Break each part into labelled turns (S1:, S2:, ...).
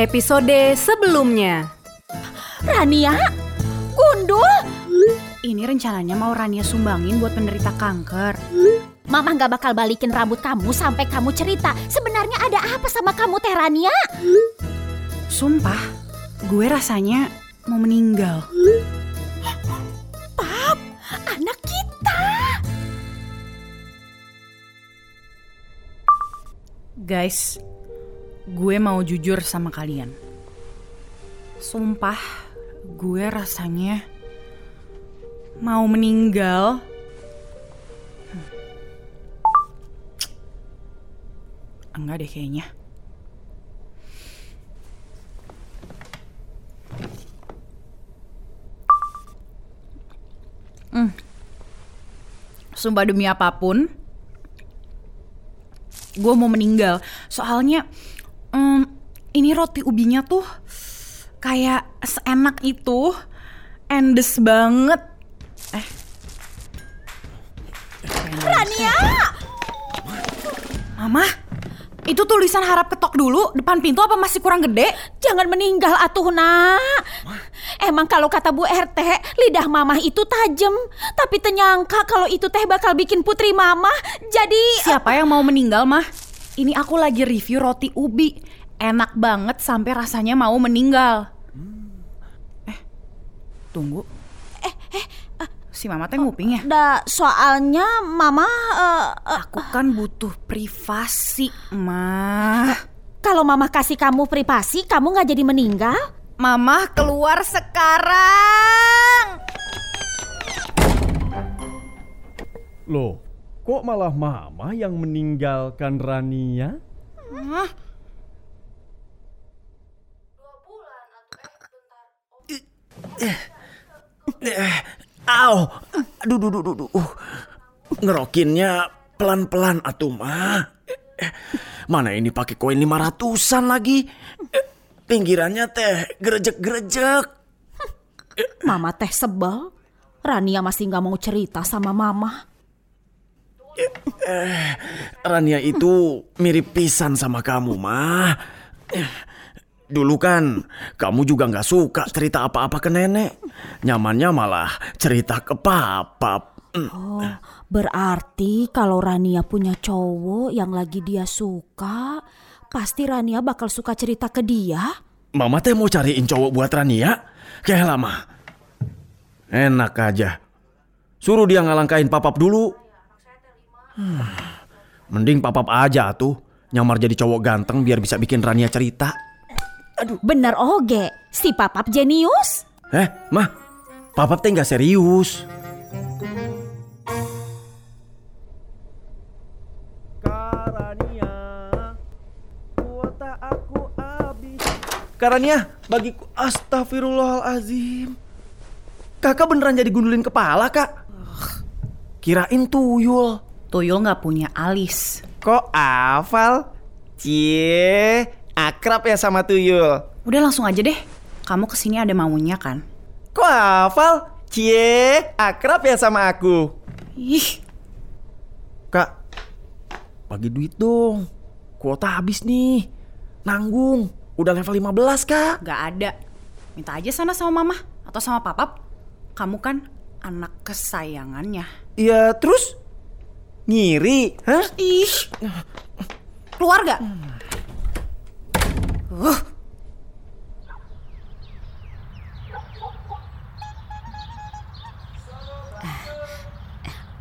S1: episode sebelumnya.
S2: Rania, gundul.
S3: Ini rencananya mau Rania sumbangin buat penderita kanker.
S2: Mama nggak bakal balikin rambut kamu sampai kamu cerita. Sebenarnya ada apa sama kamu, Teh Rania?
S3: Sumpah, gue rasanya mau meninggal.
S2: Pap, anak kita.
S3: Guys, gue mau jujur sama kalian. Sumpah, gue rasanya mau meninggal. Hmm. Enggak deh kayaknya. Hmm. Sumpah demi apa pun, gue mau meninggal. Soalnya hmm, ini roti ubinya tuh kayak seenak itu, endes banget. Eh,
S2: Rania,
S3: Mama, itu tulisan harap ketok dulu depan pintu apa masih kurang gede?
S2: jangan meninggal atuh nak. Emang kalau kata Bu RT, lidah mamah itu tajam. Tapi tenyangka kalau itu teh bakal bikin putri mamah jadi...
S3: Siapa yang mau meninggal, Mah? Ini aku lagi review roti ubi. Enak banget sampai rasanya mau meninggal. Eh, tunggu.
S2: Eh, eh,
S3: Si Mama teh nguping ya?
S2: da, soalnya mama... eh, eh,
S3: Aku kan butuh privasi, Mah.
S2: kalau mama kasih kamu privasi, kamu nggak jadi meninggal?
S3: Mama keluar sekarang.
S4: Loh, kok malah mama yang meninggalkan Rania?
S5: Au, aduh, duh, duh, duh, duh. Uh, Ngerokinnya pelan-pelan atuh mah. Eh, Mana ini pakai koin lima ratusan lagi? Eh, Pinggirannya teh gerejek-gerejek.
S2: Mama teh sebel. Rania masih nggak mau cerita sama mama.
S5: Rania itu mirip pisan sama kamu mah. Eh, Dulu kan kamu juga nggak suka cerita apa-apa ke nenek. Nyamannya malah cerita ke papa. Mm.
S2: Oh, berarti kalau Rania punya cowok yang lagi dia suka, pasti Rania bakal suka cerita ke dia.
S5: Mama teh mau cariin cowok buat Rania? Kayak lama. Enak aja. Suruh dia ngalangkain papap dulu. Hmm, Mending papap aja tuh. Nyamar jadi cowok ganteng biar bisa bikin Rania cerita.
S2: Bener oge, si papap jenius.
S5: Eh, mah. Papap teh nggak serius.
S4: Karania, kuota aku habis. Karania, bagiku astagfirullahalazim. Kakak beneran jadi gundulin kepala, Kak?
S5: Kirain tuyul.
S3: Tuyul nggak punya alis.
S6: Kok hafal? Cie, akrab ya sama tuyul.
S3: Udah langsung aja deh. Kamu ke sini ada maunya kan?
S6: Kok hafal? Cie, akrab ya sama aku.
S3: Ih,
S5: Kak, bagi duit dong. Kuota habis nih. Nanggung. Udah level 15, Kak.
S3: nggak ada. Minta aja sana sama mama atau sama papap. Kamu kan anak kesayangannya.
S6: Ya terus? Ngiri, hah?
S3: Ih, keluar gak?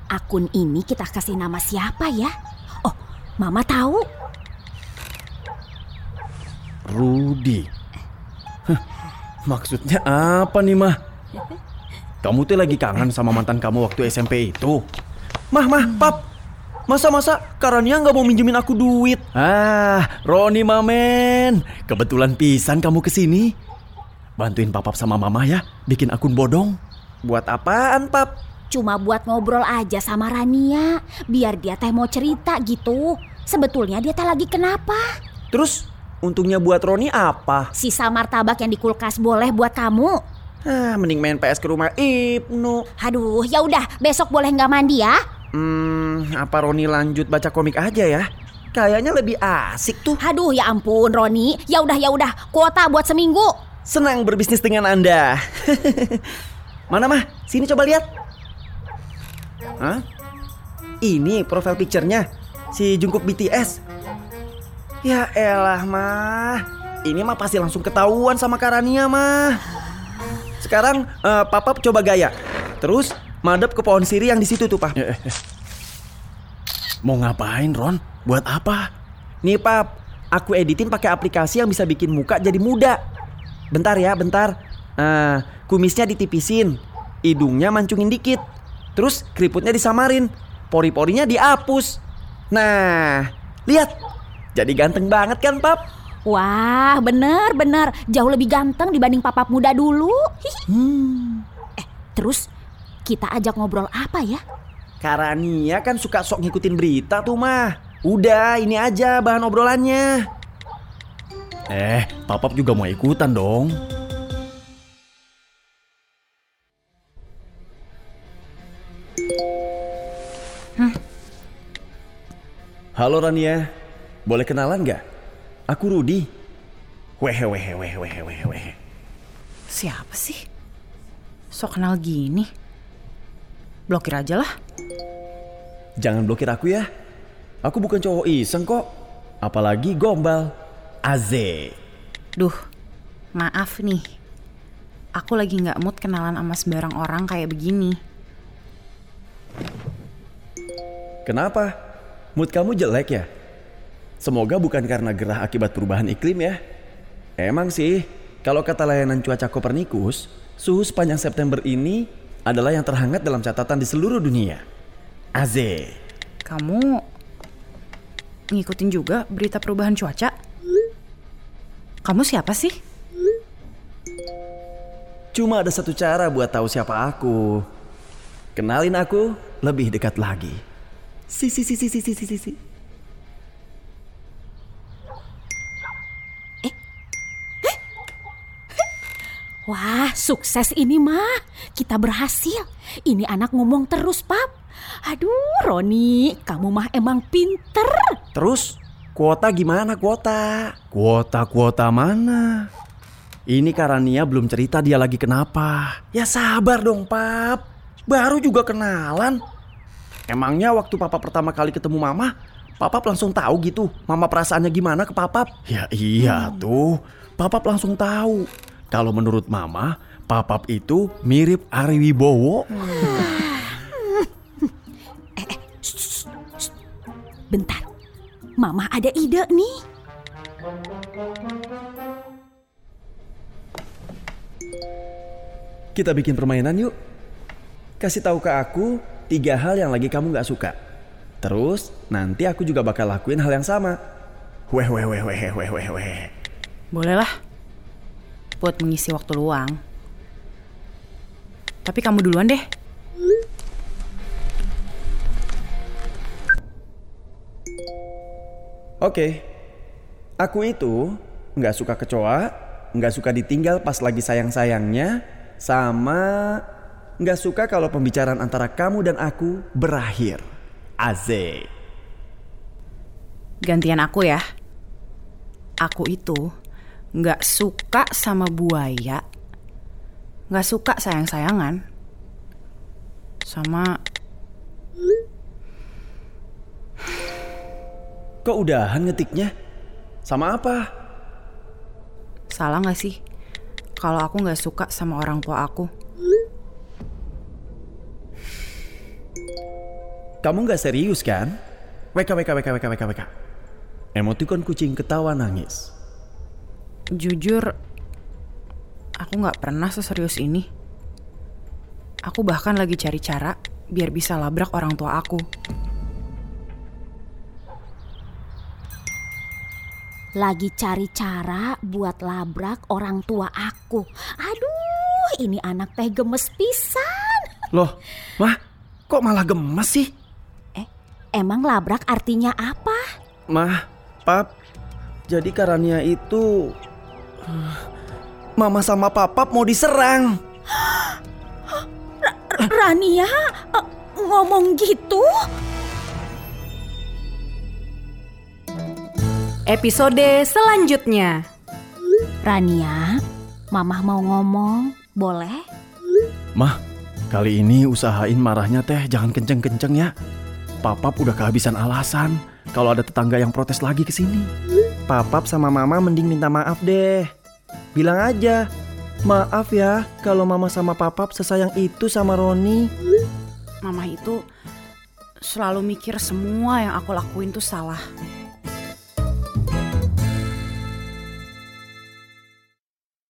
S2: Akun ini kita kasih nama siapa ya? Oh, mama tahu.
S5: Rudi. Hah, maksudnya apa nih, Mah? Kamu tuh lagi kangen sama mantan kamu waktu SMP itu?
S6: Mah, mah, pap. Masa-masa Karania nggak mau minjemin aku duit?
S5: Ah, Roni Mamen. Kebetulan pisan kamu ke sini. Bantuin papap sama mama ya, bikin akun bodong.
S6: Buat apaan, pap?
S2: Cuma buat ngobrol aja sama Rania, biar dia teh mau cerita gitu. Sebetulnya dia teh lagi kenapa?
S6: Terus untungnya buat Roni apa?
S2: Sisa martabak yang di kulkas boleh buat kamu.
S6: Ah, mending main PS ke rumah Ibnu.
S2: Aduh, ya udah, besok boleh nggak mandi ya?
S6: Hmm, apa Roni lanjut baca komik aja ya?
S4: Kayaknya lebih asik tuh.
S2: Aduh ya ampun Roni, ya udah ya udah, kuota buat seminggu.
S4: Senang berbisnis dengan Anda. Mana mah? Sini coba lihat. Hah? Ini profile picture-nya si Jungkook BTS. Ya elah mah. Ini mah pasti langsung ketahuan sama Karania mah. Sekarang eh, Papa coba gaya. Terus madep ke pohon siri yang di situ tuh, Pak.
S5: Eh, eh, eh. Mau ngapain, Ron? Buat apa?
S4: Nih, Pap. Aku editin pakai aplikasi yang bisa bikin muka jadi muda. Bentar ya, bentar. Nah, kumisnya ditipisin. Hidungnya mancungin dikit. Terus keriputnya disamarin. Pori-porinya dihapus. Nah, lihat. Jadi ganteng banget kan, Pap?
S2: Wah, bener bener, jauh lebih ganteng dibanding papap muda dulu.
S4: Hmm.
S2: Eh, terus kita ajak ngobrol apa ya?
S4: Karania kan suka sok ngikutin berita tuh, mah. Udah, ini aja bahan obrolannya.
S5: Eh, papap juga mau ikutan dong.
S4: Halo Rania, boleh kenalan nggak? Aku Rudi.
S5: Wehe, wehe, wehe, wehe, wehe.
S3: Siapa sih? Sok kenal gini. Blokir aja lah.
S4: Jangan blokir aku ya. Aku bukan cowok iseng kok. Apalagi gombal. Aze.
S3: Duh, maaf nih. Aku lagi nggak mood kenalan sama sembarang orang kayak begini.
S4: Kenapa? Mood kamu jelek ya? Semoga bukan karena gerah akibat perubahan iklim ya. Emang sih, kalau kata layanan cuaca Kopernikus, suhu sepanjang September ini adalah yang terhangat dalam catatan di seluruh dunia. Aze.
S3: Kamu ngikutin juga berita perubahan cuaca? Kamu siapa sih?
S4: Cuma ada satu cara buat tahu siapa aku. Kenalin aku lebih dekat lagi. Si si si si si si si si.
S2: Wah, sukses ini mah. Kita berhasil. Ini anak ngomong terus, Pap. Aduh, Roni, kamu mah emang pinter.
S4: Terus kuota gimana kuota?
S5: Kuota-kuota mana?
S4: Ini Karania belum cerita dia lagi kenapa. Ya sabar dong, Pap. Baru juga kenalan. Emangnya waktu Papa pertama kali ketemu Mama, Papa langsung tahu gitu Mama perasaannya gimana ke Papa?
S5: Ya iya tuh. Papap langsung tahu. Kalau menurut Mama, Papap itu mirip Ari Wibowo.
S2: Bentar. Mama ada ide nih.
S4: Kita bikin permainan yuk. Kasih tahu ke aku tiga hal yang lagi kamu nggak suka. Terus nanti aku juga bakal lakuin hal yang sama.
S5: Weh, weh, weh, weh, weh, weh, weh.
S3: Boleh lah. Buat mengisi waktu luang. Tapi kamu duluan deh.
S4: Oke, aku itu nggak suka kecoa, nggak suka ditinggal pas lagi sayang-sayangnya, sama nggak suka kalau pembicaraan antara kamu dan aku berakhir. Aze.
S3: Gantian aku ya. Aku itu nggak suka sama buaya. Nggak suka sayang-sayangan. Sama
S4: Kok udahan ngetiknya? Sama apa?
S3: salah nggak sih? Kalau aku nggak suka sama orang tua aku.
S4: Kamu nggak serius kan? WK, WK, WK, WK, WK, WK. Emoticon kucing ketawa nangis.
S3: Jujur, aku nggak pernah seserius ini. Aku bahkan lagi cari cara biar bisa labrak orang tua aku.
S2: Lagi cari cara buat labrak orang tua aku. Aduh, ini anak teh gemes pisan.
S4: Loh, mah, kok malah gemes sih?
S2: Eh, emang labrak artinya apa?
S4: Mah, pap, jadi Karania itu... Mama sama papap mau diserang.
S2: Rania eh, ngomong gitu?
S1: episode selanjutnya.
S2: Rania, Mamah mau ngomong, boleh?
S5: Mah, kali ini usahain marahnya teh jangan kenceng-kenceng ya. Papap udah kehabisan alasan kalau ada tetangga yang protes lagi ke sini.
S4: Papap sama mama mending minta maaf deh. Bilang aja, maaf ya kalau mama sama papap sesayang itu sama Roni.
S3: Mama itu selalu mikir semua yang aku lakuin tuh salah.